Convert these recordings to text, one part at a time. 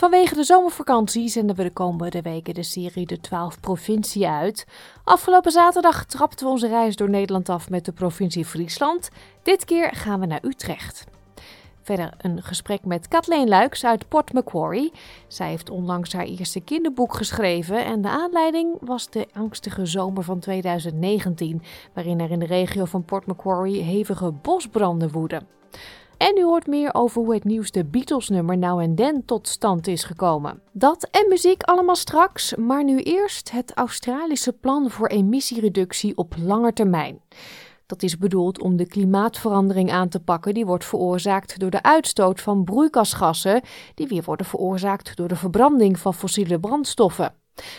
Vanwege de zomervakantie zenden we de komende weken de serie De 12 Provincie uit. Afgelopen zaterdag trapten we onze reis door Nederland af met de provincie Friesland. Dit keer gaan we naar Utrecht. Verder een gesprek met Kathleen Luiks uit Port Macquarie. Zij heeft onlangs haar eerste kinderboek geschreven en de aanleiding was de angstige zomer van 2019, waarin er in de regio van Port Macquarie hevige bosbranden woeden. En u hoort meer over hoe het nieuwste Beatles-nummer Nou en Den tot stand is gekomen. Dat en muziek allemaal straks, maar nu eerst het Australische plan voor emissiereductie op lange termijn. Dat is bedoeld om de klimaatverandering aan te pakken die wordt veroorzaakt door de uitstoot van broeikasgassen, die weer worden veroorzaakt door de verbranding van fossiele brandstoffen.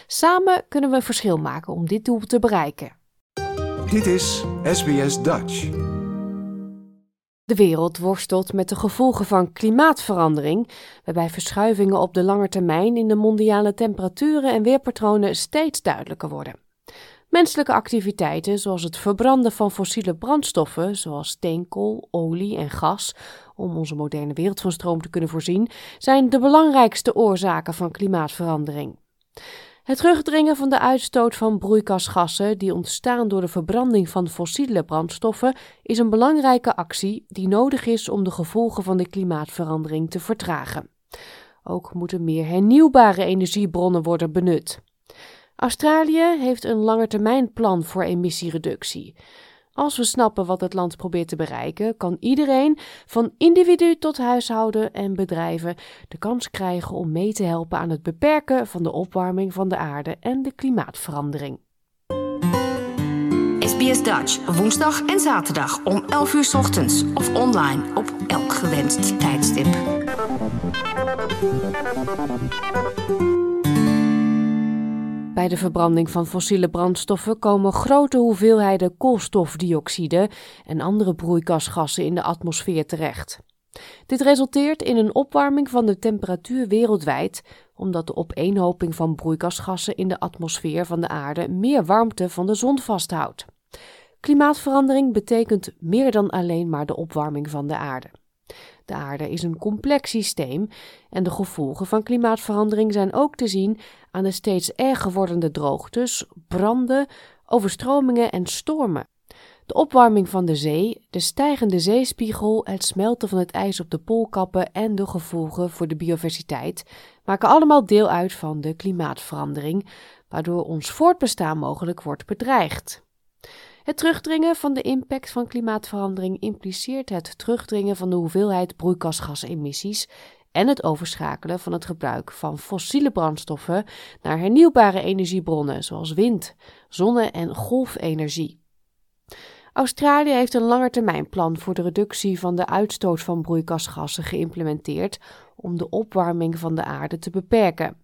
Samen kunnen we verschil maken om dit doel te bereiken. Dit is SBS Dutch. De wereld worstelt met de gevolgen van klimaatverandering, waarbij verschuivingen op de lange termijn in de mondiale temperaturen en weerpatronen steeds duidelijker worden. Menselijke activiteiten, zoals het verbranden van fossiele brandstoffen, zoals steenkool, olie en gas, om onze moderne wereld van stroom te kunnen voorzien, zijn de belangrijkste oorzaken van klimaatverandering. Het terugdringen van de uitstoot van broeikasgassen die ontstaan door de verbranding van fossiele brandstoffen is een belangrijke actie die nodig is om de gevolgen van de klimaatverandering te vertragen. Ook moeten meer hernieuwbare energiebronnen worden benut. Australië heeft een langetermijnplan voor emissiereductie. Als we snappen wat het land probeert te bereiken, kan iedereen, van individu tot huishouden en bedrijven, de kans krijgen om mee te helpen aan het beperken van de opwarming van de aarde en de klimaatverandering. SBS Dutch, woensdag en zaterdag om 11 uur ochtends of online op elk gewenst tijdstip. Bij de verbranding van fossiele brandstoffen komen grote hoeveelheden koolstofdioxide en andere broeikasgassen in de atmosfeer terecht. Dit resulteert in een opwarming van de temperatuur wereldwijd, omdat de opeenhoping van broeikasgassen in de atmosfeer van de aarde meer warmte van de zon vasthoudt. Klimaatverandering betekent meer dan alleen maar de opwarming van de aarde. De aarde is een complex systeem en de gevolgen van klimaatverandering zijn ook te zien aan de steeds erger wordende droogtes, branden, overstromingen en stormen. De opwarming van de zee, de stijgende zeespiegel, het smelten van het ijs op de poolkappen en de gevolgen voor de biodiversiteit maken allemaal deel uit van de klimaatverandering, waardoor ons voortbestaan mogelijk wordt bedreigd. Het terugdringen van de impact van klimaatverandering impliceert het terugdringen van de hoeveelheid broeikasgasemissies en het overschakelen van het gebruik van fossiele brandstoffen naar hernieuwbare energiebronnen zoals wind, zonne- en golfenergie. Australië heeft een langetermijnplan voor de reductie van de uitstoot van broeikasgassen geïmplementeerd om de opwarming van de aarde te beperken.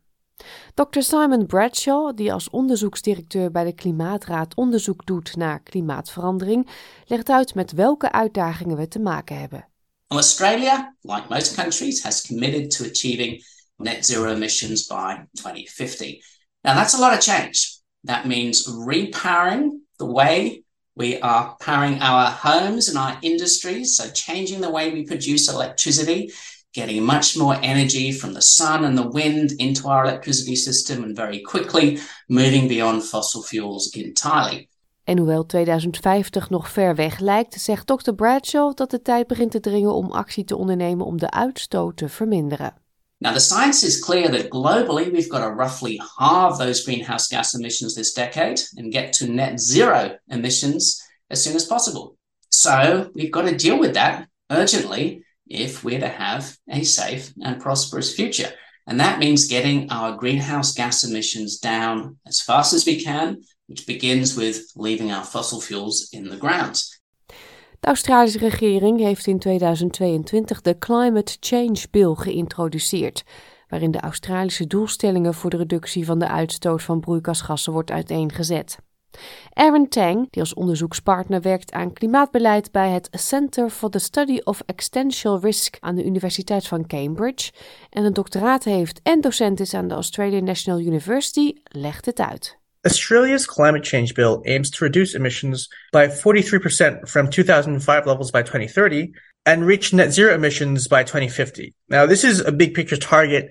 Dr. Simon Bradshaw, die als onderzoeksdirecteur bij de Klimaatraad onderzoek doet naar klimaatverandering, legt uit met welke uitdagingen we te maken hebben. Australia, like most countries, has committed to achieving net zero emissions by 2050. Now, that's a lot of change. That means repowering the way we are powering our homes and our industries, so changing the way we produce electricity getting much more energy from the sun and the wind into our electricity system and very quickly moving beyond fossil fuels entirely. En hoewel 2050 nog ver weg lijkt, zegt Dr. Bradshaw dat de tijd begint te dringen om actie te ondernemen om de uitstoot te verminderen. Now, the science is clear that globally we've got to roughly halve those greenhouse gas emissions this decade and get to net zero emissions as soon as possible. So, we've got to deal with that urgently if we're to have a safe and prosperous future. And that means getting our greenhouse gas emissions down as fast as we can, which begins with leaving our fossil fuels in the ground. De Australische regering heeft in 2022 de Climate Change Bill geïntroduceerd, waarin de Australische doelstellingen voor de reductie van de uitstoot van broeikasgassen wordt uiteengezet. Aaron Tang, die als onderzoekspartner werkt aan klimaatbeleid bij het Center for the Study of Existential Risk aan de Universiteit van Cambridge en een doctoraat heeft en docent is aan de Australian National University, legt het uit. Australia's climate change bill aims to reduce emissions by 43% from 2005 levels by 2030 and reach net zero emissions by 2050. Now, this is a big picture target.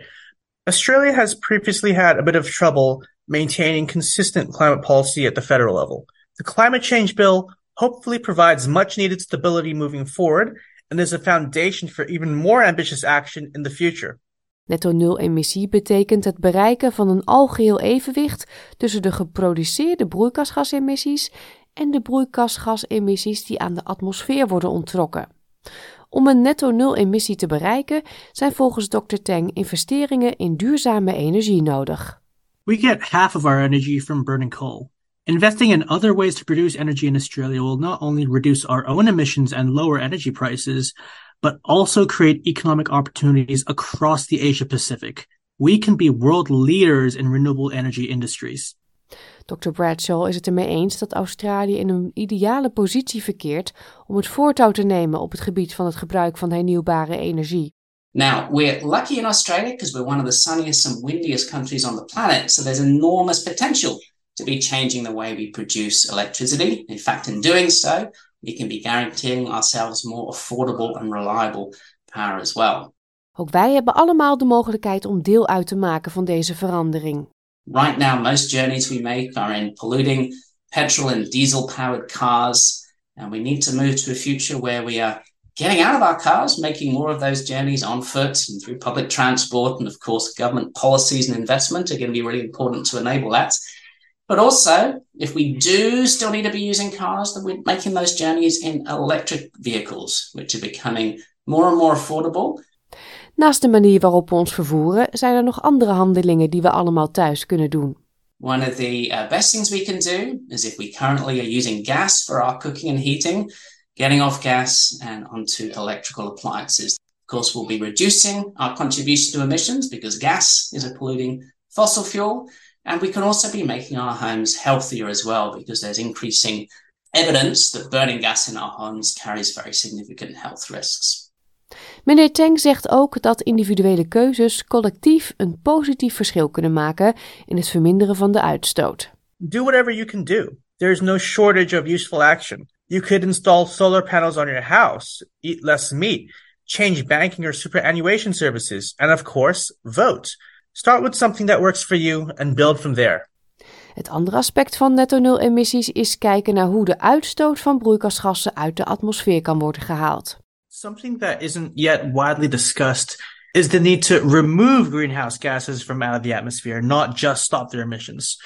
Australia has previously had a bit of trouble maintaining consistent climate policy at the federal level. The climate change bill hopefully provides much needed stability moving forward and is a foundation for even more ambitious action in the future. Netto nul emissie betekent het bereiken van een algeheel evenwicht tussen de geproduceerde broeikasgasemissies en de broeikasgasemissies die aan de atmosfeer worden onttrokken. Om een netto nul emissie te bereiken zijn volgens Dr. Tang investeringen in duurzame energie nodig. We get half of our energy from burning coal. Investing in other ways to produce energy in Australia will not only reduce our own emissions and lower energy prices, but also create economic opportunities across the Asia Pacific. We can be world leaders in renewable energy industries. Dr. Bradshaw is het ermee eens dat Australië in een ideale positie verkeert om het voortouw te nemen op het gebied van het gebruik van hernieuwbare energie. Now, we're lucky in Australia because we're one of the sunniest and windiest countries on the planet, so there's enormous potential to be changing the way we produce electricity. In fact, in doing so, we can be guaranteeing ourselves more affordable and reliable power as well. Ook wij hebben allemaal de mogelijkheid om deel uit te maken van deze verandering. Right now, most journeys we make are in polluting petrol and diesel powered cars, and we need to move to a future where we are getting out of our cars, making more of those journeys on foot and through public transport. And of course, government policies and investment are going to be really important to enable that. But also, if we do still need to be using cars, then we're making those journeys in electric vehicles, which are becoming more and more affordable. Naast de manier waarop we ons vervoeren, zijn er nog andere handelingen die we allemaal thuis kunnen doen. One of the uh, best things we can do is if we currently are using gas for our cooking and heating, getting off gas and onto electrical appliances. Of course, we'll be reducing our contribution to emissions because gas is a polluting fossil fuel. And we can also be making our homes healthier as well because there's increasing evidence that burning gas in our homes carries very significant health risks. Meneer Teng zegt ook dat individuele keuzes collectief een positief verschil kunnen maken in het verminderen van de uitstoot. Do whatever you can do. There is no shortage of useful action. You could install solar panels on your house, eat less meat, change banking or superannuation services, and of course, vote. Start with something that works for you and build from there. Het andere aspect van netto nul emissies is kijken naar hoe de uitstoot van broeikasgassen uit de atmosfeer kan worden gehaald. Something that isn't yet widely discussed is the need to remove greenhouse gases from out of the atmosphere, not just stop their emissions.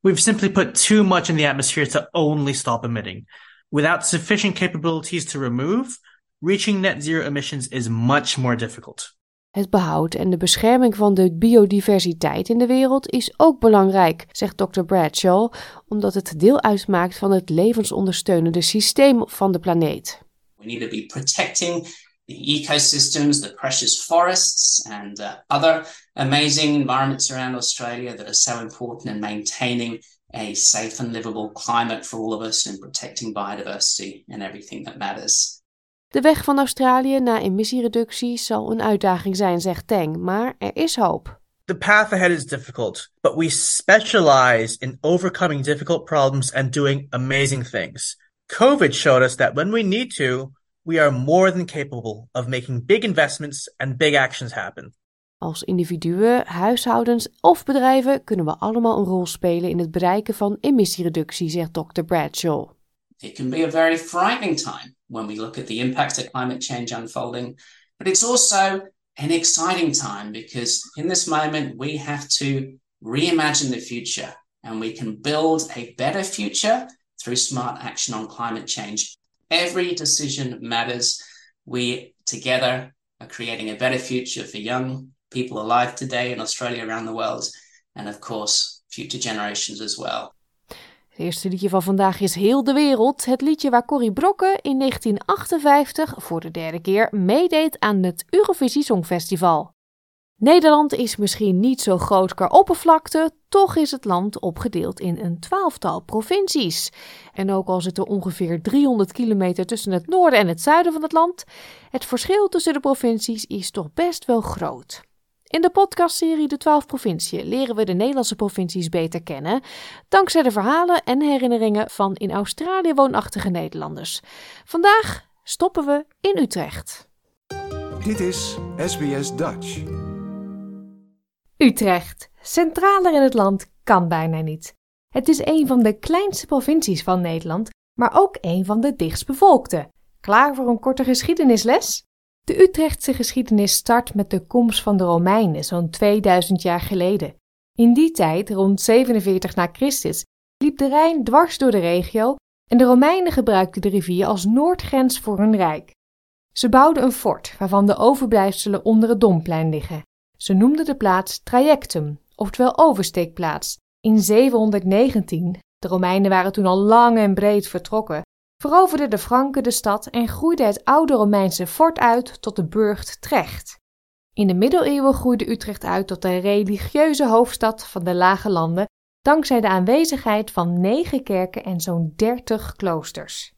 We've simply put too much in the atmosphere to only stop emitting. Without sufficient capabilities to remove, reaching net zero emissions is much more difficult. Het behoud en de bescherming van de biodiversiteit in de wereld is ook belangrijk, zegt Dr. Bradshaw, omdat het deel uitmaakt van het levensondersteunende systeem van de planeet. We need to be protecting the ecosystems, the precious forests, and uh, other amazing environments around Australia that are so important in maintaining a safe and livable climate for all of us and protecting biodiversity and everything that matters. De weg van Australië naar emissiereductie zal een uitdaging zijn, zegt Tang, maar er is hoop. The path ahead is difficult, but we specialize in overcoming difficult problems and doing amazing things. COVID showed us that when we need to, we are more than capable of making big investments and big actions happen. Als individuen, huishoudens of bedrijven kunnen we allemaal een rol spelen in het bereiken van emissiereductie, zegt Dr. Bradshaw. It can be a very frightening time when we look at the impacts of climate change unfolding, but it's also an exciting time because in this moment we have to reimagine the future and we can build a better future through smart action on climate change. Every decision matters. We together are creating a better future for young people alive today in Australia, around the world, and of course, future generations as well. Het eerste liedje van vandaag is Heel de Wereld. Het liedje waar Corrie Brokken in 1958 voor de derde keer meedeed aan het Eurovisie Songfestival. Nederland is misschien niet zo groot qua oppervlakte, toch is het land opgedeeld in een twaalftal provincies. En ook al zit er ongeveer 300 kilometer tussen het noorden en het zuiden van het land, het verschil tussen de provincies is toch best wel groot. In de podcastserie De 12 Provinciën leren we de Nederlandse provincies beter kennen, dankzij de verhalen en herinneringen van in Australië woonachtige Nederlanders. Vandaag stoppen we in Utrecht. Dit is SBS Dutch. Utrecht, centraler in het land, kan bijna niet. Het is een van de kleinste provincies van Nederland, maar ook een van de dichtstbevolkte. Klaar voor een korte geschiedenisles? De Utrechtse geschiedenis start met de komst van de Romeinen zo'n 2000 jaar geleden. In die tijd, rond 47 na Christus, liep de Rijn dwars door de regio en de Romeinen gebruikten de rivier als noordgrens voor hun rijk. Ze bouwden een fort waarvan de overblijfselen onder het Domplein liggen. Ze noemden de plaats Trajectum, oftewel oversteekplaats. In 719, de Romeinen waren toen al lang en breed vertrokken, veroverden de Franken de stad en groeide het oude Romeinse fort uit tot de burcht Trecht. In de middeleeuwen groeide Utrecht uit tot de religieuze hoofdstad van de Lage Landen, dankzij de aanwezigheid van negen kerken en zo'n dertig kloosters.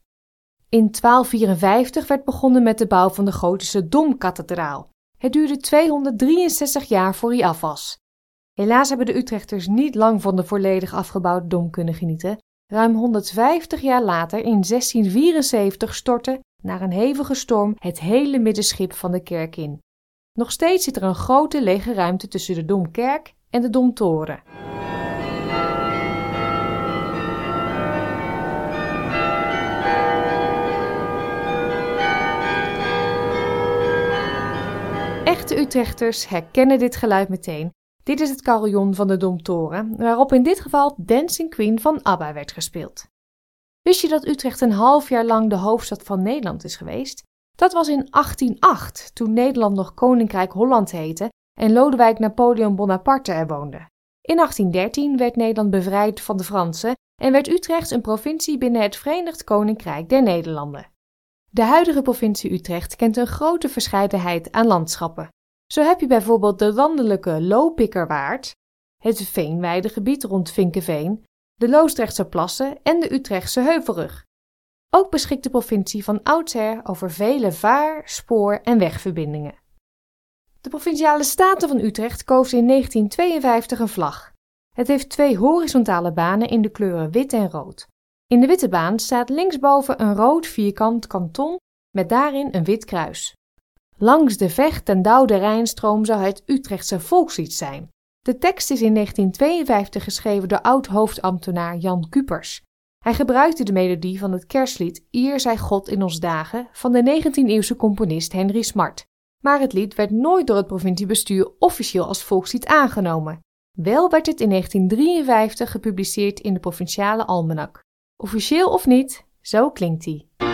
In 1254 werd begonnen met de bouw van de gotische Domkathedraal. Het duurde 263 jaar voor hij af was. Helaas hebben de Utrechters niet lang van de volledig afgebouwde dom kunnen genieten. Ruim 150 jaar later, in 1674, stortte, na een hevige storm, het hele middenschip van de kerk in. Nog steeds zit er een grote lege ruimte tussen de Domkerk en de Domtoren. Echte Utrechters herkennen dit geluid meteen. Dit is het carillon van de Domtoren, waarop in dit geval Dancing Queen van ABBA werd gespeeld. Wist je dat Utrecht een half jaar lang de hoofdstad van Nederland is geweest? Dat was in 1808, toen Nederland nog Koninkrijk Holland heette en Lodewijk Napoleon Bonaparte er woonde. In 1813 werd Nederland bevrijd van de Fransen en werd Utrecht een provincie binnen het Verenigd Koninkrijk der Nederlanden. De huidige provincie Utrecht kent een grote verscheidenheid aan landschappen. Zo heb je bijvoorbeeld de landelijke Lopikkerwaard, het veenweidegebied rond Vinkeveen, de Loosdrechtse plassen en de Utrechtse Heuvelrug. Ook beschikt de provincie van oudsher over vele vaar-, spoor- en wegverbindingen. De Provinciale Staten van Utrecht koos in 1952 een vlag. Het heeft twee horizontale banen in de kleuren wit en rood. In de witte baan staat linksboven een rood vierkant kanton met daarin een wit kruis. Langs de Vecht en Doude Rijnstroom zou het Utrechtse volkslied zijn. De tekst is in 1952 geschreven door oud-hoofdambtenaar Jan Kupers. Hij gebruikte de melodie van het kerstlied Eer zij God in ons dagen van de 19e-eeuwse componist Henry Smart. Maar het lied werd nooit door het provinciebestuur officieel als volkslied aangenomen. Wel werd het in 1953 gepubliceerd in de provinciale almanak. Officieel of niet, zo klinkt hij.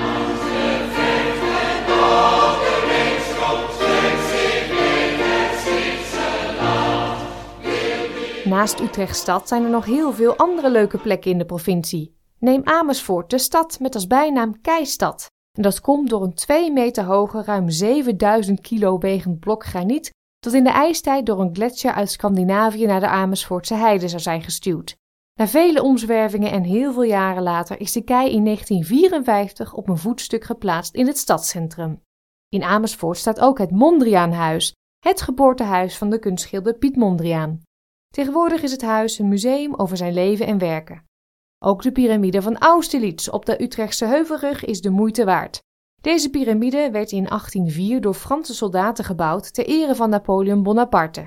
Naast Utrechtstad zijn er nog heel veel andere leuke plekken in de provincie. Neem Amersfoort, de stad met als bijnaam Keistad. En dat komt door een 2 meter hoge, ruim 7000 kilo wegend blok graniet dat in de ijstijd door een gletsjer uit Scandinavië naar de Amersfoortse heide zou zijn gestuwd. Na vele omzwervingen en heel veel jaren later is de kei in 1954 op een voetstuk geplaatst in het stadscentrum. In Amersfoort staat ook het Mondriaanhuis, het geboortehuis van de kunstschilder Piet Mondriaan. Tegenwoordig is het huis een museum over zijn leven en werken. Ook de piramide van Austerlitz op de Utrechtse Heuvelrug is de moeite waard. Deze piramide werd in 1804 door Franse soldaten gebouwd ter ere van Napoleon Bonaparte.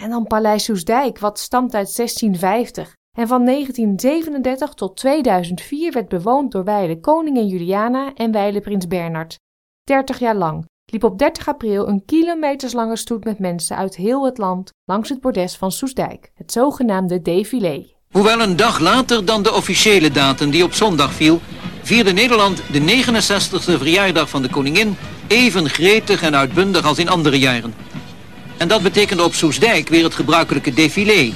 En dan Paleis Soesdijk, wat stamt uit 1650 en van 1937 tot 2004 werd bewoond door wijle koningin Juliana en wijle prins Bernard. 30 jaar lang, liep op 30 april een kilometerslange stoet met mensen uit heel het land langs het bordes van Soesdijk, het zogenaamde défilé. Hoewel een dag later dan de officiële datum die op zondag viel, vierde Nederland de 69e verjaardag van de koningin even gretig en uitbundig als in andere jaren. En dat betekende op Soesdijk weer het gebruikelijke défilé,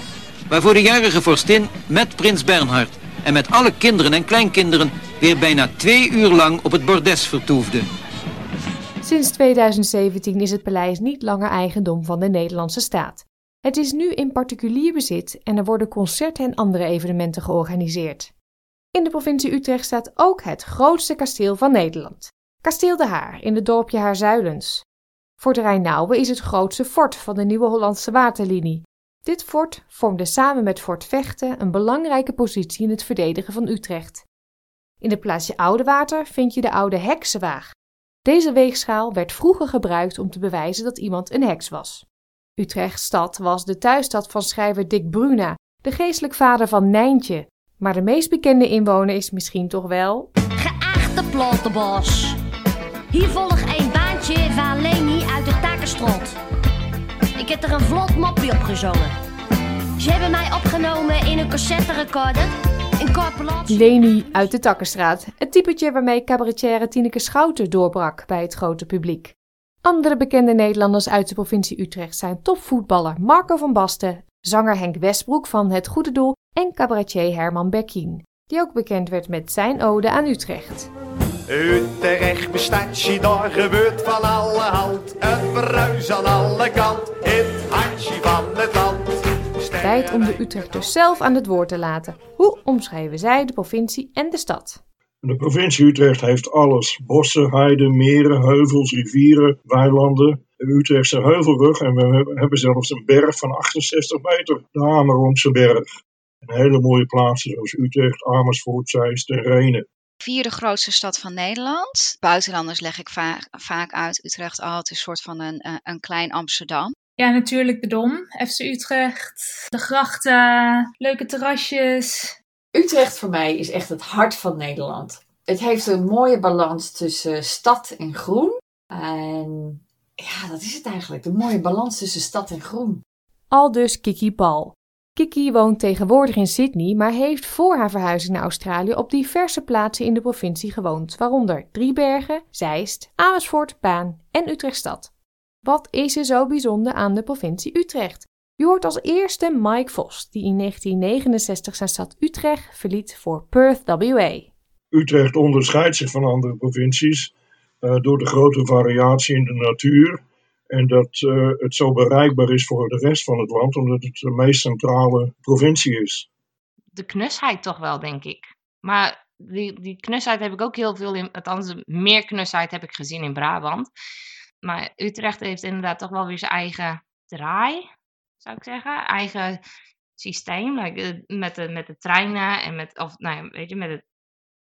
waarvoor de jarige vorstin met prins Bernhard en met alle kinderen en kleinkinderen weer bijna twee uur lang op het bordes vertoefde. Sinds 2017 is het paleis niet langer eigendom van de Nederlandse staat. Het is nu in particulier bezit en er worden concerten en andere evenementen georganiseerd. In de provincie Utrecht staat ook het grootste kasteel van Nederland. Kasteel de Haar in het dorpje Haarzuilens. Fort Rijnauwe is het grootste fort van de Nieuwe Hollandse Waterlinie. Dit fort vormde samen met Fort Vechten een belangrijke positie in het verdedigen van Utrecht. In het plaatsje Oudewater vind je de oude heksenwaag. Deze weegschaal werd vroeger gebruikt om te bewijzen dat iemand een heks was. Utrecht stad was de thuisstad van schrijver Dick Bruna, de geestelijk vader van Nijntje. Maar de meest bekende inwoner is misschien toch wel... Geachte Plottenbos. Hier volg een baantje van Leni uit de Takenstrot. Ik heb er een vlot moppie op gezongen. Ze hebben mij opgenomen in een cassette recorder. Leni uit de Takkenstraat, het typetje waarmee cabaretière Tineke Schouten doorbrak bij het grote publiek. Andere bekende Nederlanders uit de provincie Utrecht zijn topvoetballer Marco van Basten, zanger Henk Westbroek van Het Goede Doel en cabaretier Herman Bekkin, die ook bekend werd met zijn ode aan Utrecht. Utrecht bestaat, je daar gebeurt van alle hand. Het bruis aan alle kant, het hartje van het land. Tijd om de Utrechters zelf aan het woord te laten. Hoe omschrijven zij de provincie en de stad? De provincie Utrecht heeft alles. Bossen, heiden, meren, heuvels, rivieren, weilanden. De Utrechtse heuvelrug en we hebben zelfs een berg van 68 meter, de Amerongse berg. En hele mooie plaatsen zoals Utrecht, Amersfoort, Zeist en Renen. Vierde grootste stad van Nederland. Buitenlanders leg ik va vaak uit Utrecht altijd een soort van een, uh, een klein Amsterdam. Ja, natuurlijk de Dom, FC Utrecht, de grachten, leuke terrasjes. Utrecht voor mij is echt het hart van Nederland. Het heeft een mooie balans tussen stad en groen. En ja, dat is het eigenlijk. De mooie balans tussen stad en groen. Al dus Kiki Paul. Kiki woont tegenwoordig in Sydney, maar heeft voor haar verhuizing naar Australië op diverse plaatsen in de provincie gewoond, waaronder Driebergen, Zeist, Amersfoort, Baan en Utrechtstad. Wat is er zo bijzonder aan de provincie Utrecht? Je hoort als eerste Mike Vos, die in 1969 zijn stad Utrecht verliet voor Perth WA. Utrecht onderscheidt zich van andere provincies uh, door de grote variatie in de natuur en dat uh, het zo bereikbaar is voor de rest van het land, omdat het de meest centrale provincie is. De knusheid toch wel, denk ik. Maar die, die knusheid heb ik ook heel veel in, althans meer knusheid heb ik gezien in Brabant. Maar Utrecht heeft inderdaad toch wel weer zijn eigen draai, zou ik zeggen. Eigen systeem, like, met, de, met de treinen en met, of, nou ja, weet je, met het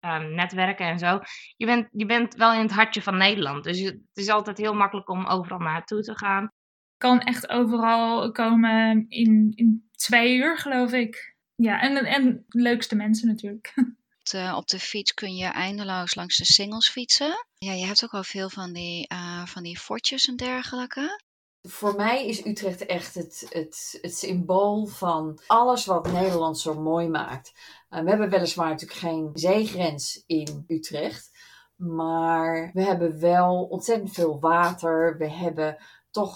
um, netwerken en zo. Je bent, je bent wel in het hartje van Nederland. Dus het is altijd heel makkelijk om overal naartoe te gaan. Kan echt overal komen in, in twee uur, geloof ik. Ja, en, en de leukste mensen natuurlijk. Uh, op de fiets kun je eindeloos langs de singles fietsen. Ja, je hebt ook al veel van die, uh, van die fortjes en dergelijke. Voor mij is Utrecht echt het, het, het symbool van alles wat Nederland zo mooi maakt. Uh, we hebben weliswaar natuurlijk geen zeegrens in Utrecht. Maar we hebben wel ontzettend veel water. We hebben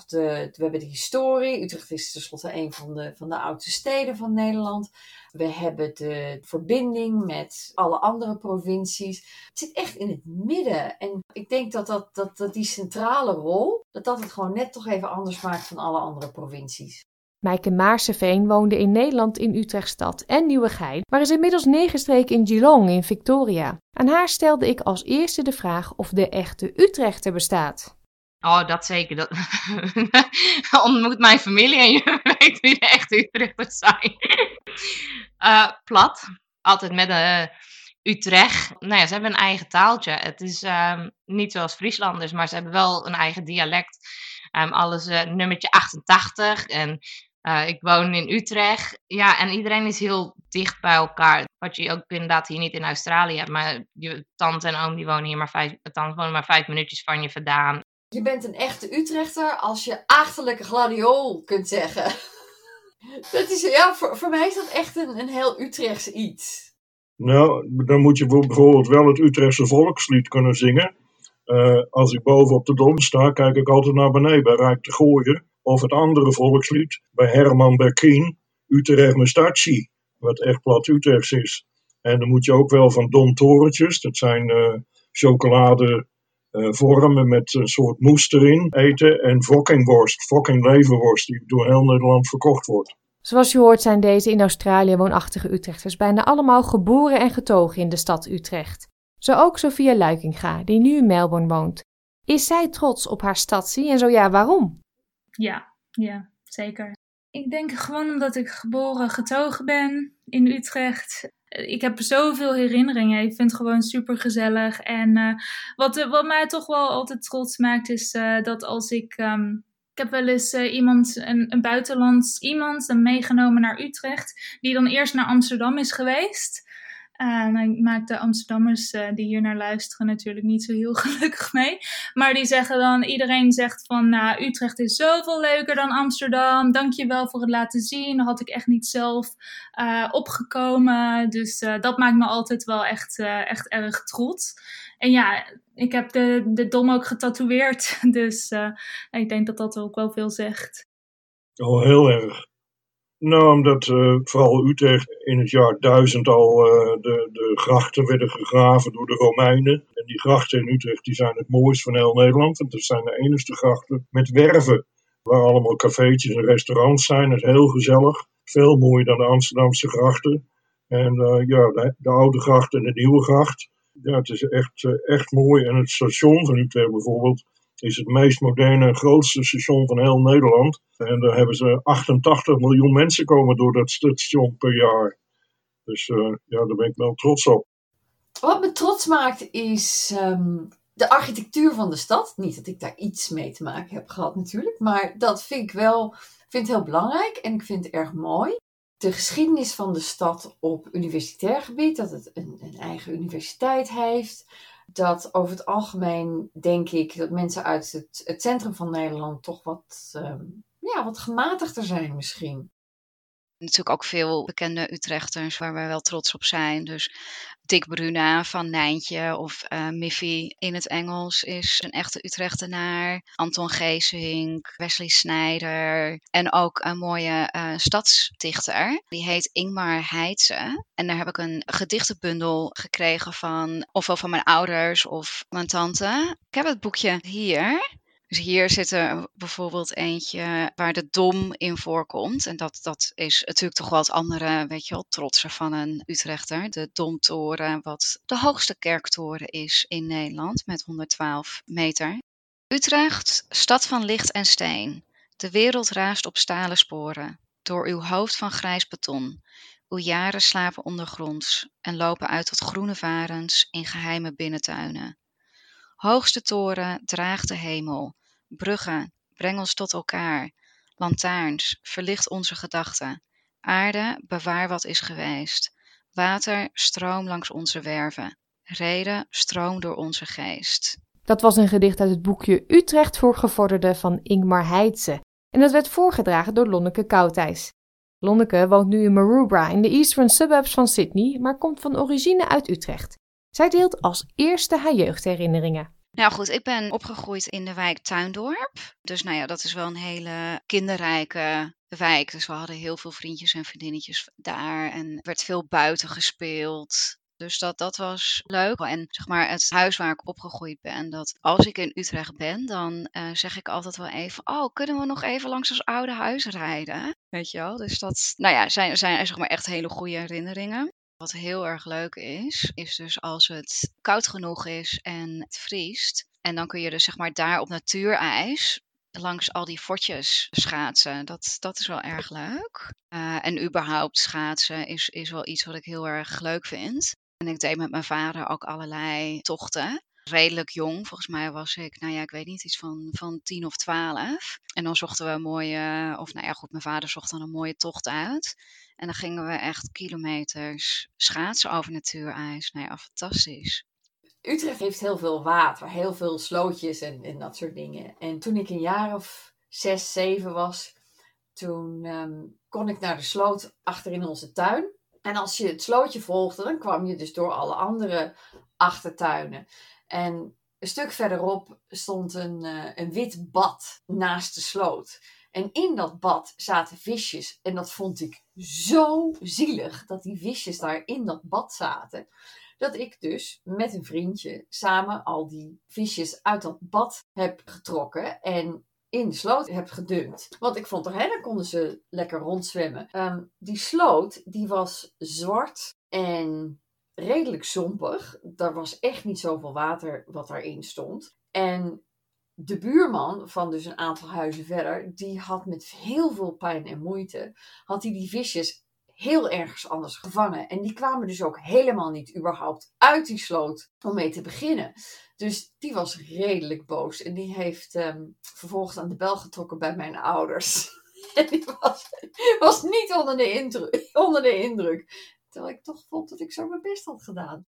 we hebben de historie. Utrecht is tenslotte een van de, van de oudste steden van Nederland. We hebben de verbinding met alle andere provincies. Het zit echt in het midden. En ik denk dat, dat, dat, dat die centrale rol, dat dat het gewoon net toch even anders maakt van alle andere provincies. Mijke Maarseveen woonde in Nederland in Utrechtstad en Nieuwegein, maar is inmiddels neergestreken in Geelong in Victoria. Aan haar stelde ik als eerste de vraag of de echte Utrechter bestaat. Oh, dat zeker. Dat... Ontmoet mijn familie en je weet wie de echte Utrechters zijn. uh, plat. Altijd met een Utrecht. Nou ja, ze hebben een eigen taaltje. Het is um, niet zoals Frieslanders, maar ze hebben wel een eigen dialect. Um, alles uh, nummertje 88 en ik woon in Utrecht. Ja, en iedereen is heel dicht bij elkaar. Wat je ook inderdaad hier niet in Australië hebt. Maar je tante en oom die wonen hier maar vijf, tante wonen maar vijf minuutjes van je vandaan. Je bent een echte Utrechter als je achterlijke gladiool kunt zeggen. Dat is, ja, voor, voor mij is dat echt een, een heel Utrechts iets. Nou, dan moet je bijvoorbeeld wel het Utrechtse volkslied kunnen zingen. Uh, als ik boven op de dom sta, kijk ik altijd naar beneden bij Rijk de. Of het andere volkslied bij Herman Berkien, Utrecht Mestatie, wat echt plat Utrechts is. En dan moet je ook wel van Dom Torentjes, dat zijn uh, chocolade vormen met een soort moes erin, eten. En fokkingworst, fokking leverworst, die door heel Nederland verkocht wordt. Zoals je hoort zijn deze in Australië woonachtige Utrechters bijna allemaal geboren en getogen in de stad Utrecht. Zo ook Sophia Luikinga, die nu in Melbourne woont. Is zij trots op haar stadsie en zo ja, waarom? Ja, ja, zeker. Ik denk gewoon omdat ik geboren getogen ben in Utrecht. Ik heb zoveel herinneringen. Ik vind het gewoon super gezellig. En uh, wat, wat mij toch wel altijd trots maakt, is uh, dat als ik. Um, ik heb wel eens iemand, een buitenlands iemand, meegenomen naar Utrecht, die dan eerst naar Amsterdam is geweest. Uh, nou, maakt de Amsterdammers uh, die hier naar luisteren natuurlijk niet zo heel gelukkig mee. Maar die zeggen dan, iedereen zegt van, nou, Utrecht is zoveel leuker dan Amsterdam. Dankjewel voor het laten zien. Dat had ik echt niet zelf uh, opgekomen. Dus dat maakt me altijd wel echt, echt erg trots. En ja, ik heb de, de dom ook getatoeëerd. Dus ik denk dat dat ook wel veel zegt. Oh, heel erg. Nou, omdat uh, vooral Utrecht in het jaar 1000 al uh, de, de grachten werden gegraven door de Romeinen. En die grachten in Utrecht die zijn het mooist van heel Nederland. Want dat zijn de enige grachten met werven. Waar allemaal cafeetjes en restaurants zijn. Het is heel gezellig. Veel mooier dan de Amsterdamse grachten. En uh, ja, de, de, oude gracht en de nieuwe gracht. Ja, het is echt, echt mooi. En het station van Utrecht bijvoorbeeld is het meest moderne en grootste station van heel Nederland. En daar hebben ze 88 miljoen mensen komen door dat station per jaar. Dus uh, ja, daar ben ik wel trots op. Wat me trots maakt is um, de architectuur van de stad. Niet dat ik daar iets mee te maken heb gehad natuurlijk, maar dat vind ik wel vind heel belangrijk en ik vind het erg mooi. De geschiedenis van de stad op universitair gebied, dat het een, een eigen universiteit heeft dat over het algemeen denk ik dat mensen uit het, centrum van Nederland toch wat, um, ja, wat gematigder zijn misschien. Natuurlijk ook veel bekende Utrechters waar wij wel trots op zijn. Dus Dick Bruna van Nijntje of uh, Miffy in het Engels is een echte Utrechtenaar. Anton Geesink, Wesley Snijder en ook een mooie uh, stadsdichter. Die heet Ingmar Heitse. En daar heb ik een gedichtenbundel gekregen van ofwel van mijn ouders of mijn tante. Ik heb het boekje hier. Dus hier zit er bijvoorbeeld eentje waar de dom in voorkomt. En dat, dat is natuurlijk toch wel het andere, weet je wel, trotser van een Utrechter. De Domtoren, wat de hoogste kerktoren is in Nederland met 112 meter. Utrecht, stad van licht en steen. De wereld raast op stalen sporen. Door uw hoofd van grijs beton. Uw jaren slapen ondergronds en lopen uit tot groene varens in geheime binnentuinen. Hoogste toren draagt de hemel. Bruggen, breng ons tot elkaar. Lantaarns, verlicht onze gedachten. Aarde, bewaar wat is geweest. Water, stroom langs onze werven. Reden, stroom door onze geest. Dat was een gedicht uit het boekje Utrecht voor gevorderden van Ingmar Heitse. En dat werd voorgedragen door Lonneke Koudijs. Lonneke woont nu in Maroubra in de eastern suburbs van Sydney, maar komt van origine uit Utrecht. Zij deelt als eerste haar jeugdherinneringen. Nou goed, ik ben opgegroeid in de wijk Tuindorp. Dus nou ja, dat is wel een hele kinderrijke wijk. Dus we hadden heel veel vriendjes en vriendinnetjes daar. En er werd veel buiten gespeeld. Dus dat, dat was leuk. En zeg maar het huis waar ik opgegroeid ben, dat als ik in Utrecht ben, dan uh, zeg ik altijd wel even, oh, kunnen we nog even langs ons oude huis rijden? Weet je wel? Dus dat, nou ja, zijn, zijn zeg maar echt hele goede herinneringen. Wat heel erg leuk is, is dus als het koud genoeg is en het vriest. En dan kun je dus zeg maar daar op natuurijs langs al die fortjes schaatsen. Dat, dat is wel erg leuk. Uh, en überhaupt schaatsen is, is wel iets wat ik heel erg leuk vind. En ik deed met mijn vader ook allerlei tochten. Redelijk jong, volgens mij was ik, nou ja, ik weet niet, iets van, van tien of twaalf. En dan zochten we een mooie, of nou ja, goed, mijn vader zocht dan een mooie tocht uit. En dan gingen we echt kilometers schaatsen over natuurijs. Nou ja, fantastisch. Utrecht heeft heel veel water, heel veel slootjes en, en dat soort dingen. En toen ik een jaar of zes, zeven was, toen ehm, kon ik naar de sloot achter in onze tuin. En als je het slootje volgde, dan kwam je dus door alle andere achtertuinen. En een stuk verderop stond een, eh, een wit bad naast de sloot. En in dat bad zaten visjes. En dat vond ik zo zielig dat die visjes daar in dat bad zaten. Dat ik dus met een vriendje samen al die visjes uit dat bad heb getrokken. En in de sloot heb gedumpt. Want ik vond er, hè, dan konden ze lekker rondzwemmen. Ehm, die sloot, die was zwart en redelijk zompig. Er was echt niet zoveel water wat daarin stond. En de buurman van dus een aantal huizen verder, die had met heel veel pijn en moeite, had hij die visjes heel ergens anders gevangen. En die kwamen dus ook helemaal niet überhaupt uit die sloot om mee te beginnen. Dus die was redelijk boos en die heeft ehm, vervolgens aan de bel getrokken bij mijn ouders. En die was, was niet onder de, onder de indruk. Terwijl ik toch vond dat ik zo mijn best had gedaan.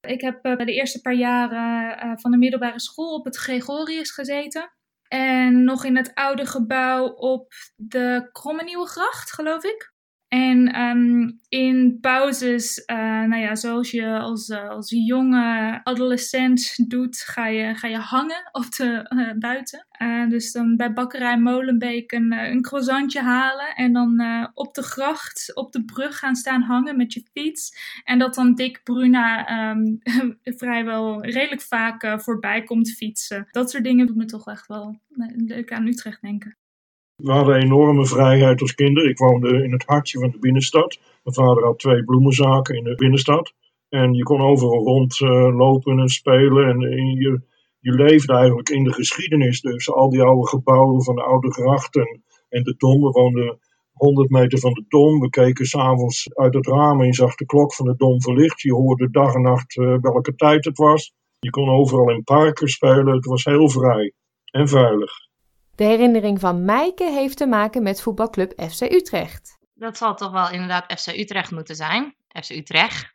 Ik heb uh, de eerste paar jaren uh, van de middelbare school op het Gregorius gezeten. En nog in het oude gebouw op de Kromme Nieuwe Gracht, geloof ik. En um, in pauzes, uh, nou ja, zoals je als, uh, als jonge adolescent doet, ga je, ga je hangen op de uh, buiten. dus dan bij bakkerij Molenbeek een, een croissantje halen en dan op de gracht, op de brug gaan staan hangen met je fiets. En dat dan Dick Bruna um, vrijwel redelijk vaak voorbij komt fietsen. Dat soort dingen doet me toch echt wel leuk aan Utrecht denken. We hadden enorme vrijheid als kinderen. Ik woonde in het hartje van de binnenstad. Mijn vader had twee bloemenzaken in de binnenstad. En je kon overal rondlopen uh, en spelen. En, en je, je leefde eigenlijk in de geschiedenis. Dus al die oude gebouwen van de oude grachten en de Dom. We woonden 100 meter van de Dom. We keken s'avonds uit het raam en je zag de klok van de Dom verlicht. Je hoorde dag en nacht uh, welke tijd het was. Je kon overal in parken spelen. Het was heel vrij en veilig. De herinnering van Mijke heeft te maken met voetbalclub FC Utrecht. Dat zal toch wel inderdaad FC Utrecht moeten zijn. FC Utrecht.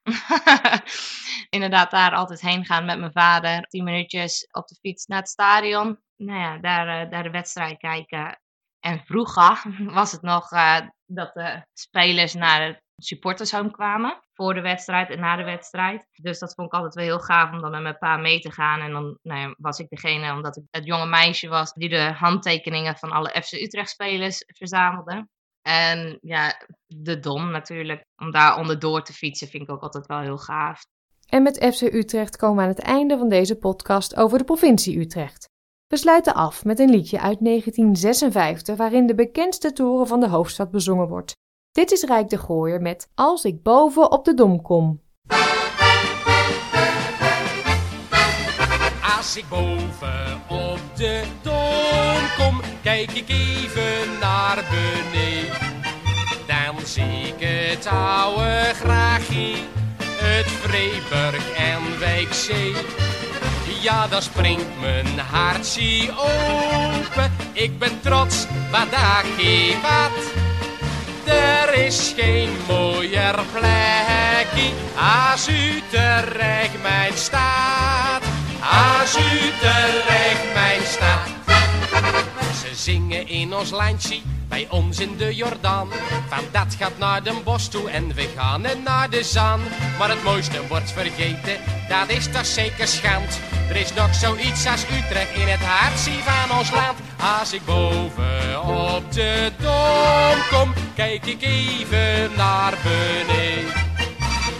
inderdaad daar altijd heen gaan met mijn vader. Tien minuutjes op de fiets naar het stadion. Nou ja, daar, uh, daar de wedstrijd kijken. En vroeger was het nog uh, dat de spelers naar het supportershome kwamen. Voor de wedstrijd en na de wedstrijd. Dus dat vond ik altijd wel heel gaaf om dan met mijn pa mee te gaan. En dan nou was ik degene, omdat ik het jonge meisje was, die de handtekeningen van alle FC Utrecht spelers verzamelde. En ja, de Dom natuurlijk. Om daar onderdoor te fietsen vind ik ook altijd wel heel gaaf. En met FC Utrecht komen we aan het einde van deze podcast over de provincie Utrecht. We sluiten af met een liedje uit 1956 waarin de bekendste toren van de hoofdstad bezongen wordt. Dit is Rijk de Gooier met Als ik boven op de dom kom. Als ik boven op de dom kom, kijk ik even naar beneden. Dan zie ik het oude graagje, het Vreeburg en Wijkzee. Ja, dan springt mijn hartje open. Ik ben trots, wat daar wat. Er is geen mooier plekje als Utrecht mijn staat. Als Utrecht mijn staat. Ze zingen in ons landje, bij ons in de Jordaan. Van dat gaat naar de bos toe en we gaan naar de zaan. Maar het mooiste wordt vergeten, dat is toch zeker schand. Er is nog zoiets als Utrecht in het hartje van ons land. Als ik boven op de dom kom, kijk ik even naar beneden.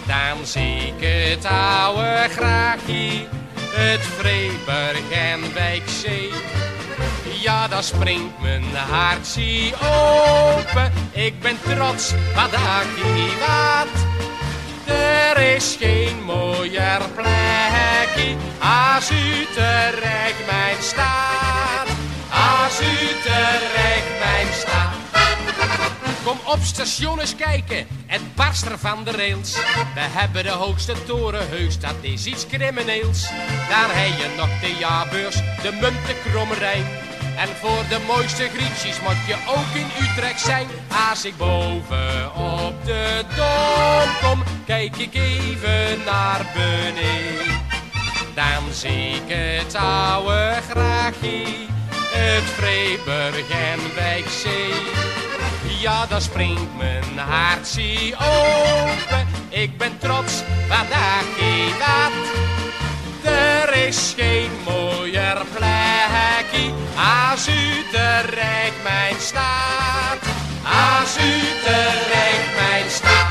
Dan zie ik het oude graagje, het Vreeburg en Wijkzee. Ja, dan springt mijn hartje open. Ik ben trots, wat hier wat. Er is geen mooier plekje als Utrecht mijn staat. Als Utrecht mijn staat. Kom op station eens kijken, het barst er van de rails. We hebben de hoogste toren heus, dat is iets crimineels. Daar heb je nog de jaarbeurs, de Rijn. En voor de mooiste grietjes moet je ook in Utrecht zijn. Als ik boven op de dom kom, kijk ik even naar beneden. Dan zie ik het oude graagje, het Vreeburg en Wijkzee. Ja, dan springt mijn hartje open. Ik ben trots, wat daar dat. Er is geen mooier plekje als Utrecht mijn staat. Als Utrecht mijn staat.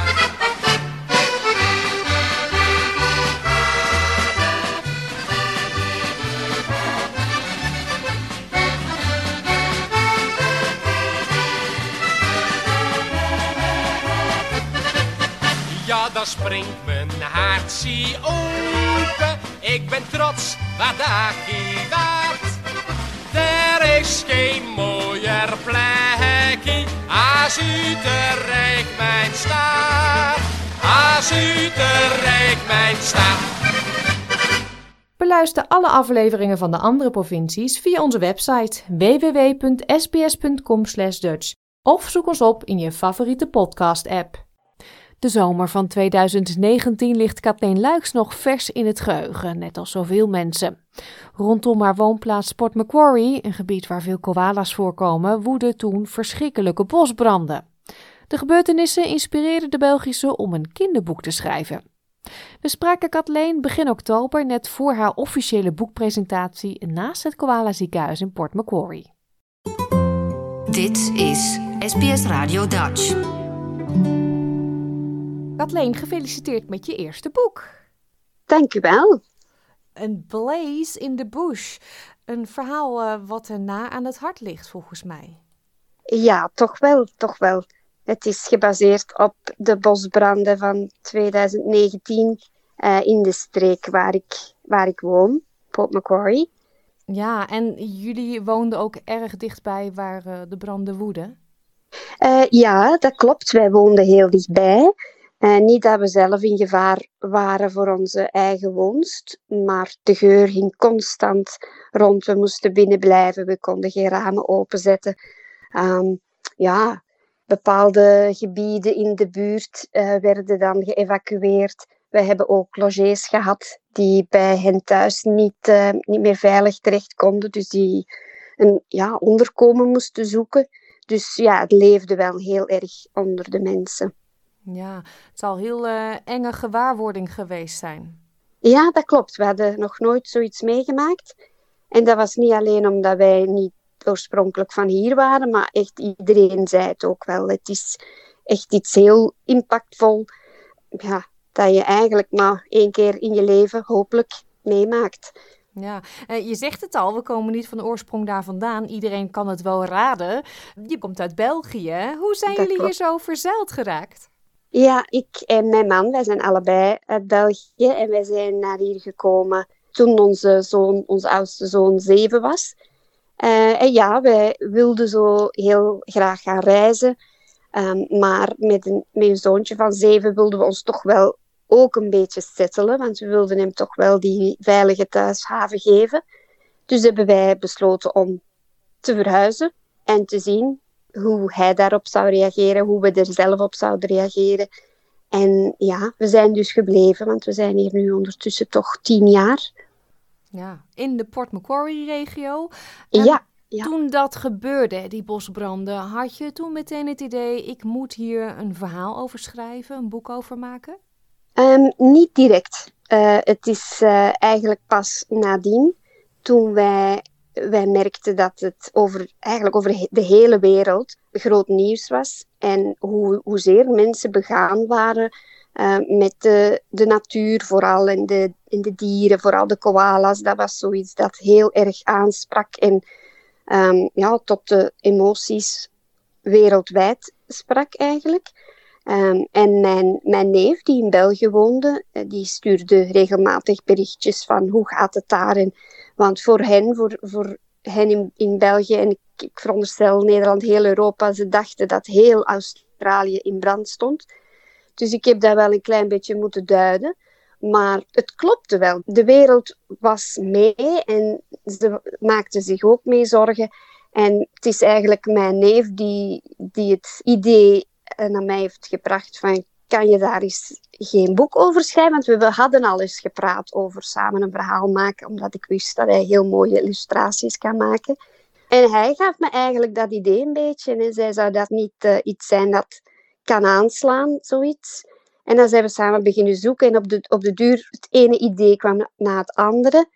Ja, dan springt mijn hartje open. Ik ben trots, wat daar waard. Er is geen mooier plekje als Utrecht mijn staat. Als Utrecht mijn staat. Beluister alle afleveringen van de andere provincies via onze website www.sbs.com/dutch of zoek ons op in je favoriete podcast-app. De zomer van 2019 ligt Kathleen Luiks nog vers in het geheugen, net als zoveel mensen. Rondom haar woonplaats Port Macquarie, een gebied waar veel koala's voorkomen, woedden toen verschrikkelijke bosbranden. De gebeurtenissen inspireerden de Belgische om een kinderboek te schrijven. We spraken Kathleen begin oktober net voor haar officiële boekpresentatie naast het Koala ziekenhuis in Port Macquarie. Dit is SBS Radio Dutch. Kathleen, gefeliciteerd met je eerste boek. Dank u wel. Een blaze in the bush. Een verhaal uh, wat er na aan het hart ligt, volgens mij. Ja, toch wel, toch wel. Het is gebaseerd op de bosbranden van 2019 uh, in de streek waar ik, waar ik woon, Port Macquarie. Ja, en jullie woonden ook erg dichtbij waar uh, de branden woeden? ja, dat klopt. Wij woonden heel dichtbij. Uh, niet dat we zelf in gevaar waren voor onze eigen woonst, maar de geur ging constant rond. We moesten binnen blijven, we konden geen ramen openzetten. Um, ja, bepaalde gebieden in de buurt uh, werden dan geëvacueerd. We hebben ook logés gehad die bij hen thuis niet, uh, niet meer veilig terecht konden, dus die een ja, onderkomen moesten zoeken. Dus ja, het leefde wel heel erg onder de mensen. Ja, het zal heel uh, enge gewaarwording geweest zijn. Ja, dat klopt. We hadden nog nooit zoiets meegemaakt. En dat was niet alleen omdat wij niet oorspronkelijk van hier waren, maar echt iedereen zei het ook wel. Het is echt iets heel impactvol, ja, dat je eigenlijk maar één keer in je leven hopelijk meemaakt. Ja, uh, je zegt het al, we komen niet van de oorsprong daar vandaan. Iedereen kan het wel raden. Je komt uit België. Hoe zijn Dat jullie klopt. hier zo verzeild geraakt? Ja, ik en mijn man, wij zijn allebei uit België en wij zijn naar hier gekomen toen onze zoon, onze oudste zoon zeven was. Uh, en ja, wij wilden zo heel graag gaan reizen, um, maar met een, met een zoontje van zeven wilden we ons toch wel ook een beetje settelen, want we wilden hem toch wel die veilige thuishaven geven. Dus hebben wij besloten om te verhuizen en te zien hoe hij daarop zou reageren, hoe we er zelf op zouden reageren. En ja, we zijn dus gebleven, want we zijn hier nu ondertussen toch tien jaar. Ja, in de Port Macquarie-regio. Ja, ja. Toen dat gebeurde, die bosbranden, had je toen meteen het idee: ik moet hier een verhaal over schrijven, een boek over maken? Um, niet direct. Uh, het is uh, eigenlijk pas nadien, toen wij wij merkten dat het over, eigenlijk over de hele wereld groot nieuws was. En hoe, hoezeer mensen begaan waren uh, met de, de natuur vooral en de, en de dieren, vooral de koala's. Dat was zoiets dat heel erg aansprak en um, ja, tot de emoties wereldwijd sprak eigenlijk. Um, en mijn, mijn neef, die in België woonde, die stuurde regelmatig berichtjes van hoe gaat het daar. En, want voor hen, voor, voor hen in, in België en ik, ik veronderstel Nederland, heel Europa, ze dachten dat heel Australië in brand stond. Dus ik heb dat wel een klein beetje moeten duiden. Maar het klopte wel. De wereld was mee en ze maakten zich ook mee zorgen. En het is eigenlijk mijn neef die, die het idee naar mij heeft gebracht van kan je daar eens geen boek over schrijven, want we, we hadden al eens gepraat over samen een verhaal maken, omdat ik wist dat hij heel mooie illustraties kan maken. En hij gaf me eigenlijk dat idee een beetje en zei, zou dat niet eh, iets zijn dat kan aanslaan, zoiets? En dan zijn we samen beginnen zoeken en op de, op de duur, het ene idee kwam na het andere.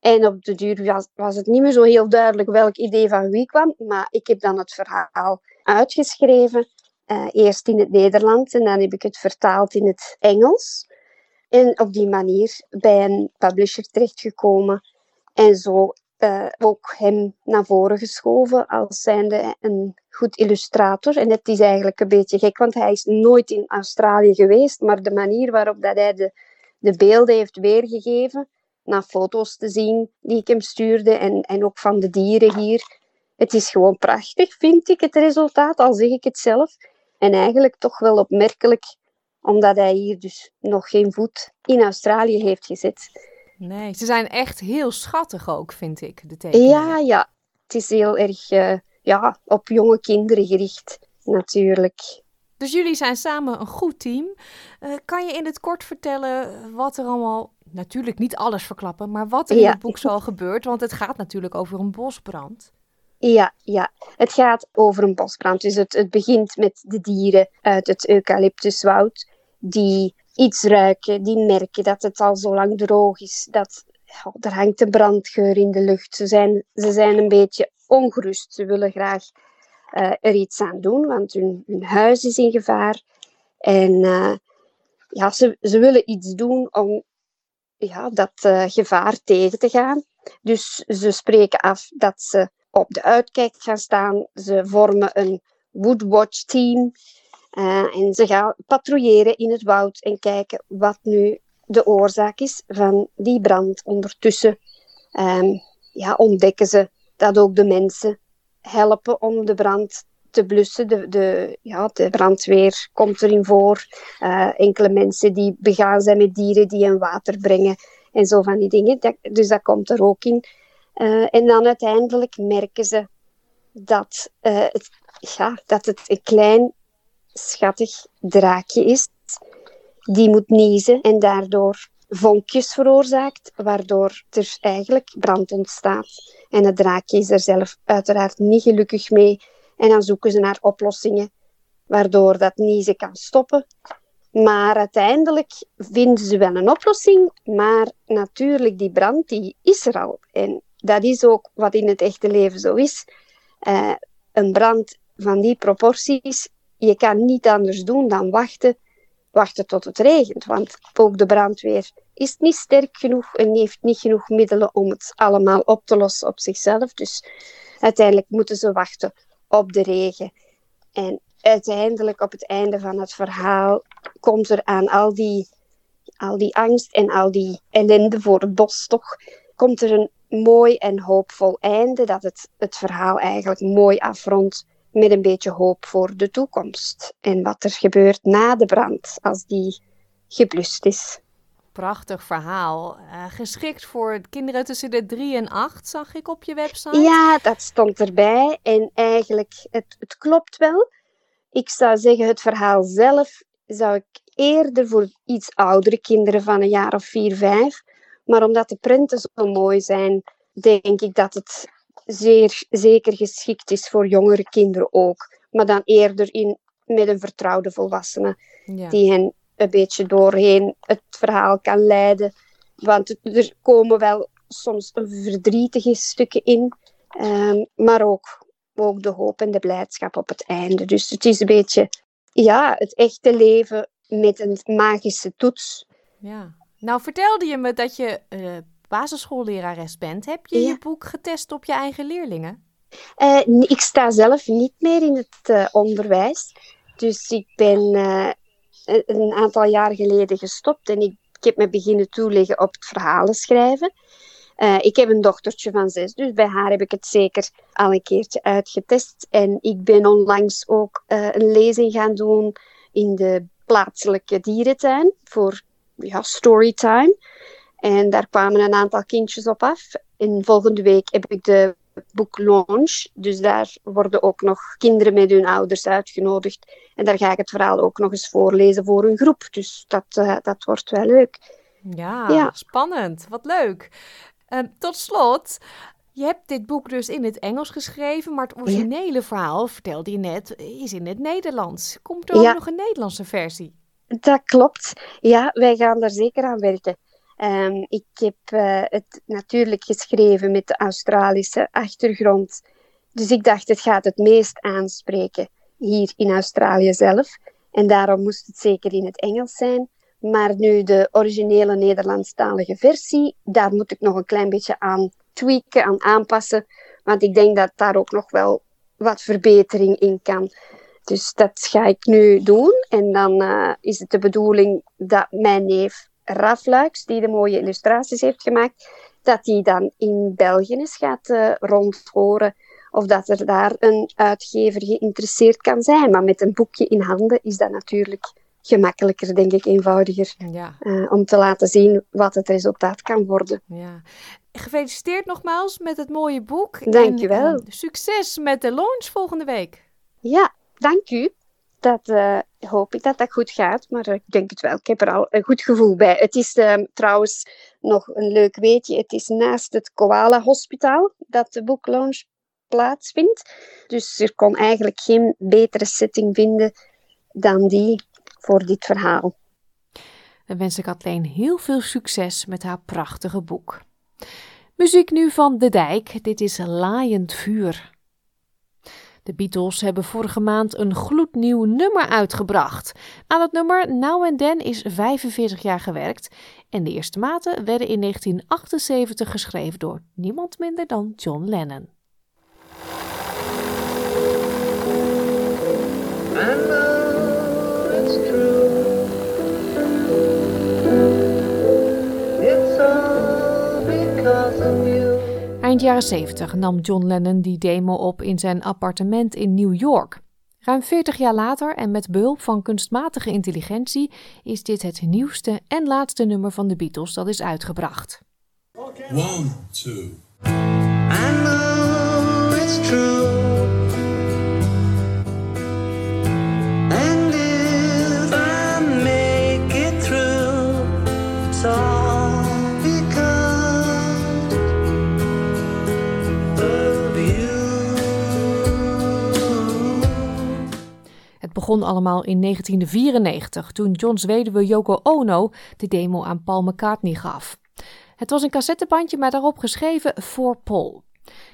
En op de duur was, was het niet meer zo heel duidelijk welk idee van wie kwam, maar ik heb dan het verhaal uitgeschreven, uh, eerst in het Nederlands en dan heb ik het vertaald in het Engels. En op die manier bij een publisher terechtgekomen. En zo uh, ook hem naar voren geschoven als zijnde een goed illustrator. En het is eigenlijk een beetje gek, want hij is nooit in Australië geweest, maar de manier waarop dat hij de, de beelden heeft weergegeven, naar foto's te zien die ik hem stuurde en, en ook van de dieren hier. Het is gewoon prachtig, vind ik, het resultaat, al zeg ik het zelf. En eigenlijk toch wel opmerkelijk, omdat hij hier dus nog geen voet in Australië heeft gezet. Nee, ze zijn echt heel schattig ook, vind ik, de tekeningen. Ja, ja. Het is heel erg uh, ja, op jonge kinderen gericht, natuurlijk. Dus jullie zijn samen een goed team. Uh, kan je in het kort vertellen wat er allemaal, natuurlijk niet alles verklappen, maar wat er in het boek zoal gebeurt? Want het gaat natuurlijk over een bosbrand. Ja, ja, het gaat over een bosbrand. Dus het, het begint met de dieren uit het eucalyptuswoud die iets ruiken, die merken dat het al zo lang droog is, dat er hangt een brandgeur in de lucht. Ze zijn, ze zijn een beetje ongerust. Ze willen graag uh, er iets aan doen, want hun, hun huis is in gevaar. En uh, ja, ze, ze willen iets doen om ja, dat uh, gevaar tegen te gaan. Dus ze spreken af dat ze op de uitkijk gaan staan. Ze vormen een Woodwatch team. Uh, en ze gaan patrouilleren in het woud en kijken wat nu de oorzaak is van die brand. Ondertussen um, ja, ontdekken ze dat ook de mensen helpen om de brand te blussen. De, de, ja, de brandweer komt erin voor. Uh, enkele mensen die begaan zijn met dieren die hen water brengen en zo van die dingen. Dus dat komt er ook in. Uh, en dan uiteindelijk merken ze dat, uh, het, ja, dat het een klein schattig draakje is. Die moet niezen en daardoor vonkjes veroorzaakt, waardoor er eigenlijk brand ontstaat. En het draakje is er zelf uiteraard niet gelukkig mee. En dan zoeken ze naar oplossingen waardoor dat niezen kan stoppen. Maar uiteindelijk vinden ze wel een oplossing. Maar natuurlijk, die brand die is er al. En dat is ook wat in het echte leven zo is. Uh, een brand van die proporties je kan niet anders doen dan wachten, wachten tot het regent. Want ook de brandweer is niet sterk genoeg en heeft niet genoeg middelen om het allemaal op te lossen op zichzelf. Dus uiteindelijk moeten ze wachten op de regen. En uiteindelijk op het einde van het verhaal komt er aan al die, al die angst en al die ellende voor het bos toch, komt er een mooi en hoopvol einde dat het, het verhaal eigenlijk mooi afrondt met een beetje hoop voor de toekomst. En wat er gebeurt na de brand, als die geblust is. Prachtig verhaal. Uh, geschikt voor kinderen tussen de 3 en 8, zag ik op je website. Ja, dat stond erbij. En eigenlijk, het, het klopt wel. Ik zou zeggen, het verhaal zelf zou ik eerder voor iets oudere kinderen van een jaar of 4, 5. Maar omdat de prenten zo mooi zijn, denk ik dat het zeer zeker geschikt is voor jongere kinderen ook. Maar dan eerder in, met een vertrouwde volwassene ja. die hen een beetje doorheen het verhaal kan leiden. Want er komen wel soms verdrietige stukken in, um, maar ook, ook de hoop en de blijdschap op het einde. Dus het is een beetje ja, het echte leven met een magische toets. Ja. Nou vertelde je me dat je uh, basisschoollerares bent, heb je je boek getest op je eigen leerlingen? Uh, ik sta zelf niet meer in het uh, onderwijs. Dus ik ben een aantal jaar geleden gestopt en ik, ik, heb me beginnen toeleggen op het verhalen schrijven. ik heb een dochtertje van zes, dus bij haar heb ik het zeker al een keertje uitgetest. En ik ben onlangs ook een lezing gaan doen in de plaatselijke dierentuin voor ja, storytime. En daar kwamen een aantal kindjes op af. En volgende week heb ik de boeklaunch. Dus daar worden ook nog kinderen met hun ouders uitgenodigd. En daar ga ik het verhaal ook nog eens voorlezen voor een groep. Dus dat, uh, dat wordt wel leuk. Ja, ja. spannend. Wat leuk. Uh, tot slot, je hebt dit boek dus in het Engels geschreven, maar het originele verhaal, vertelde je net, is in het Nederlands. Komt er ook nog een Nederlandse versie? Dat klopt. Ja, wij gaan daar zeker aan werken. Um, ik heb uh, het natuurlijk geschreven met de Australische achtergrond. Dus ik dacht, het gaat het meest aanspreken hier in Australië zelf. En daarom moest het zeker in het Engels zijn. Maar nu de originele Nederlandstalige versie, daar moet ik nog een klein beetje aan tweaken, aan aanpassen. Want ik denk dat daar ook nog wel wat verbetering in kan. Dus dat ga ik nu doen. En dan uh, is het de bedoeling dat mijn neef Raf Luiks, die de mooie illustraties heeft gemaakt, dat die dan in België eens gaat uh, rondhoren of dat er daar een uitgever geïnteresseerd kan zijn. Maar met een boekje in handen is dat natuurlijk gemakkelijker, denk ik, eenvoudiger. Ja. Uh, om te laten zien wat het resultaat kan worden. Ja. Gefeliciteerd nogmaals met het mooie boek. Dank je wel. En, uh, succes met de launch volgende week. Ja, dank u. Dat uh, hoop ik dat dat goed gaat, maar ik denk het wel. Ik heb er al een goed gevoel bij. Het is trouwens nog een leuk weetje. Het is naast het Koala Hospitaal dat de boeklaunch plaatsvindt. Dus er kon eigenlijk geen betere setting vinden dan die voor dit verhaal. Dan wens ik Kathleen heel veel succes met haar prachtige boek. Muziek nu van De Dijk. Dit is Laaiend Vuur. De Beatles hebben vorige maand een gloednieuw nummer uitgebracht. Aan het nummer Now and Then is 45 jaar gewerkt en de eerste maten werden in 1978 geschreven door niemand minder dan John Lennon. Jaren 70 nam John Lennon die demo op in zijn appartement in New York. Ruim 40 jaar later en met behulp van kunstmatige intelligentie is dit het nieuwste en laatste nummer van de Beatles dat is uitgebracht. One, two. I true. Begon allemaal in 1994 toen Johns weduwe Yoko Ono de demo aan Paul McCartney gaf. Het was een cassettebandje, maar daarop geschreven voor Paul.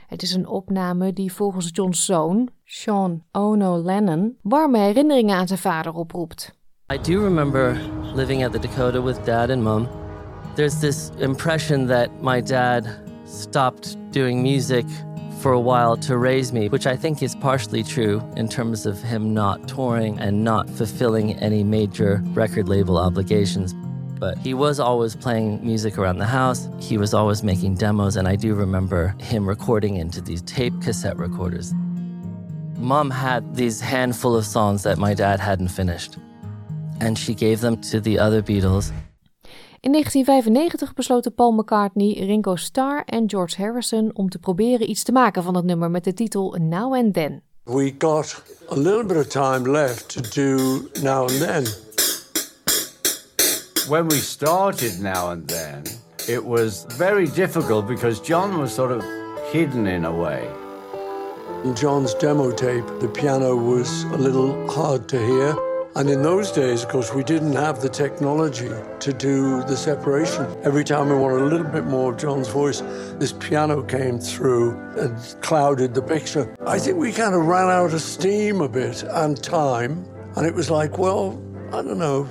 Het is een opname die volgens John's zoon, Sean Ono Lennon, warme herinneringen aan zijn vader oproept. I do remember living at the Dakota with dad and mom. There's this impression that my dad stopped doing music for a while to raise me, which I think is partially true in terms of him not touring and not fulfilling any major record label obligations. But he was always playing music around the house. He was always making demos, and I do remember him recording into these tape cassette recorders. Mom had these handful of songs that my dad hadn't finished, and she gave them to the other Beatles. In 1995 besloten Paul McCartney, Ringo Starr en George Harrison om te proberen iets te maken van het nummer met de titel Now and Then. We got a little bit of time left to do now and then. When we started now and then, it was very difficult because John was sort of hidden in a way. In John's demo tape, the piano was a little hard to hear. And in those days, of course, we didn't have the technology to do the separation. Every time we wanted a little bit more of John's voice, this piano came through and clouded the picture. I think we kind of ran out of steam a bit and time. And it was like, well, I don't know,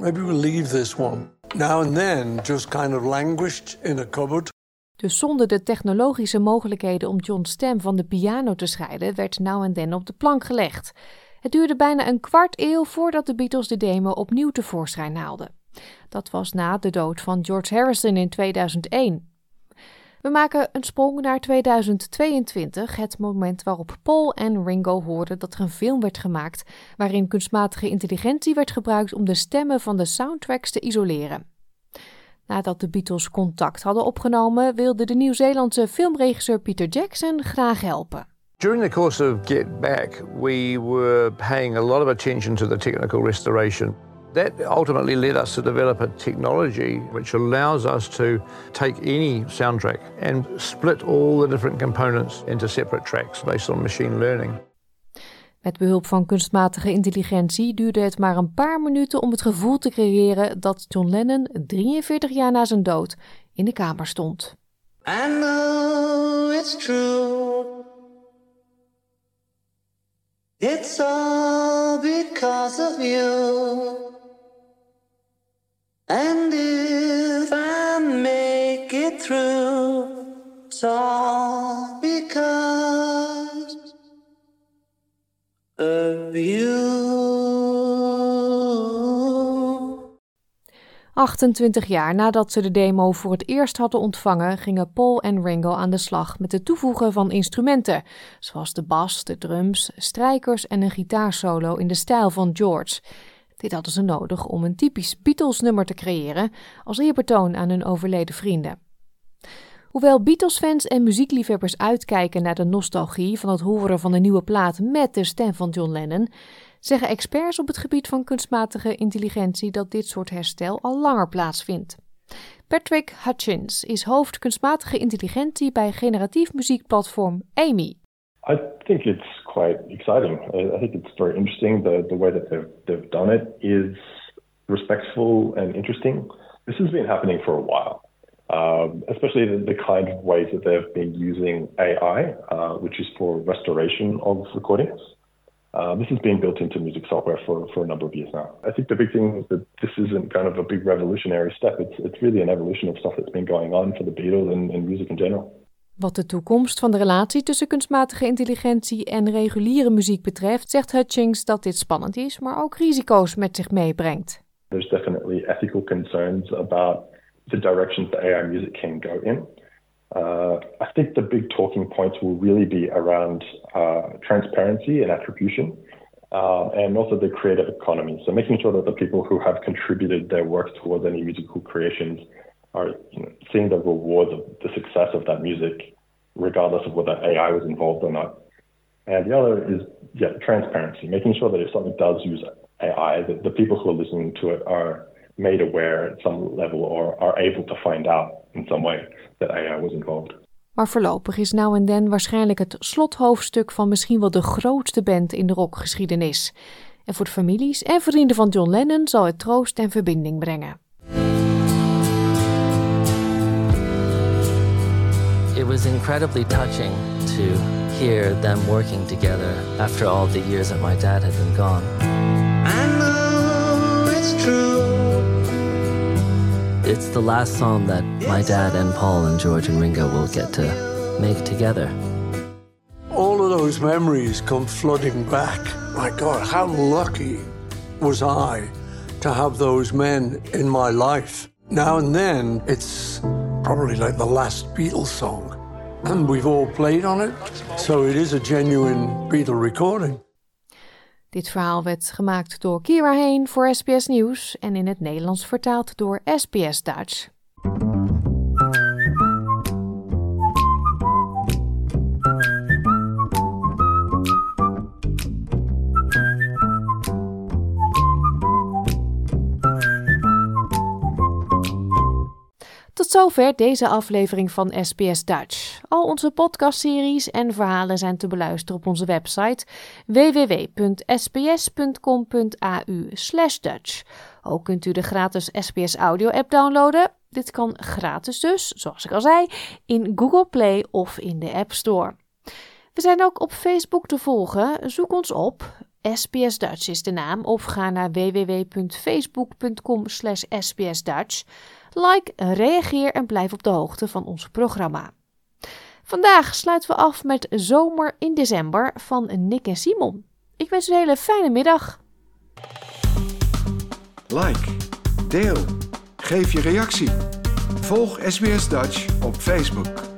maybe we'll leave this one. Now and then just kind of languished in a cupboard. Dus zonder de technologische mogelijkheden om John's stem van de piano te scheiden, werd Now and Then op de plank gelegd. Het duurde bijna een kwart eeuw voordat de Beatles de demo opnieuw tevoorschijn haalden. Dat was na de dood van George Harrison in 2001. We maken een sprong naar 2022, het moment waarop Paul en Ringo hoorden dat er een film werd gemaakt waarin kunstmatige intelligentie werd gebruikt om de stemmen van de soundtracks te isoleren. Nadat de Beatles contact hadden opgenomen, wilde de Nieuw-Zeelandse filmregisseur Peter Jackson graag helpen. During the course of Get Back, we were paying a lot of attention to the technical restoration. That ultimately led us to develop a technology which allows us to take any soundtrack and split all the different components into separate tracks based on machine learning. Met behulp van kunstmatige intelligentie duurde het maar een paar minuten om het gevoel te creëren dat John Lennon 43 jaar na zijn dood in de kamer stond. I know it's true. It's all because of you. And if I make it through, it's all because 28 jaar nadat ze de demo voor het eerst hadden ontvangen, gingen Paul en Ringo aan de slag met het toevoegen van instrumenten, zoals de bas, de drums, strijkers en een gitaarsolo in de stijl van George. Dit hadden ze nodig om een typisch Beatles-nummer te creëren als eerbetoon aan hun overleden vrienden. Hoewel Beatles-fans en muziekliefhebbers uitkijken naar de nostalgie van het horen van een nieuwe plaat met de stem van John Lennon, zeggen experts op het gebied van kunstmatige intelligentie dat dit soort herstel al langer plaatsvindt. Patrick Hutchins is hoofd kunstmatige intelligentie bij generatief muziekplatform Amy. I think it's quite exciting. I think it's very interesting. The the way that they've they've done it is respectful and interesting. This has been happening for a while, um, especially the, the, kind of ways that they've been using AI, uh, which is for restoration of recordings. Uh, this has been built into music software for, for a number of years now. I think the big thing is that this isn't kind of a big revolutionary step. It's, it's really an evolution of stuff that's been going on for the Beatles and, and music in general. Wat de toekomst van de relatie tussen kunstmatige intelligentie en reguliere muziek betreft, zegt Hutchings dat dit spannend is, maar ook risico's met zich meebrengt. There's definitely ethical concerns about the directions that AI music can go in. Uh, I think the big talking points will really be around uh, transparency and attribution, uh, and also the creative economy. So making sure that the people who have contributed their work towards any musical creations are you know, seeing the rewards of the success of that music, regardless of whether AI was involved or not. And the other is yeah, transparency, making sure that if something does use AI, that the people who are listening to it are made aware at some level or are able to find out in some way that AI was involved. Maar voorlopig is Now and Then waarschijnlijk het slothoofdstuk van misschien wel de grootste band in de rockgeschiedenis. En voor de families en vrienden van John Lennon zal het troost en verbinding brengen. It was incredibly touching to hear them working together after all the years that my dad had been gone. It's the last song that my dad and Paul and George and Ringo will get to make together. All of those memories come flooding back. My God, how lucky was I to have those men in my life? Now and then, it's probably like the last Beatles song. And we've all played on it, so it is a genuine Beatle recording. Dit verhaal werd gemaakt door Kira Heen voor SBS Nieuws en in het Nederlands vertaald door SBS Dutch. Zover deze aflevering van SBS Dutch. Al onze podcastseries en verhalen zijn te beluisteren op onze website www.sbs.com.au/dutch. Ook kunt u de gratis SBS Audio app downloaden. Dit kan gratis dus, zoals ik al zei, in Google Play of in de App Store. We zijn ook op Facebook te volgen. Zoek ons op. SBS Dutch is de naam of ga naar www.facebook.com/sbsdutch. Like, reageer en blijf op de hoogte van ons programma. Vandaag sluiten we af met Zomer in December van Nick en Simon. Ik wens u een hele fijne middag. Like, deel, geef je reactie. Volg SBS Dutch op Facebook.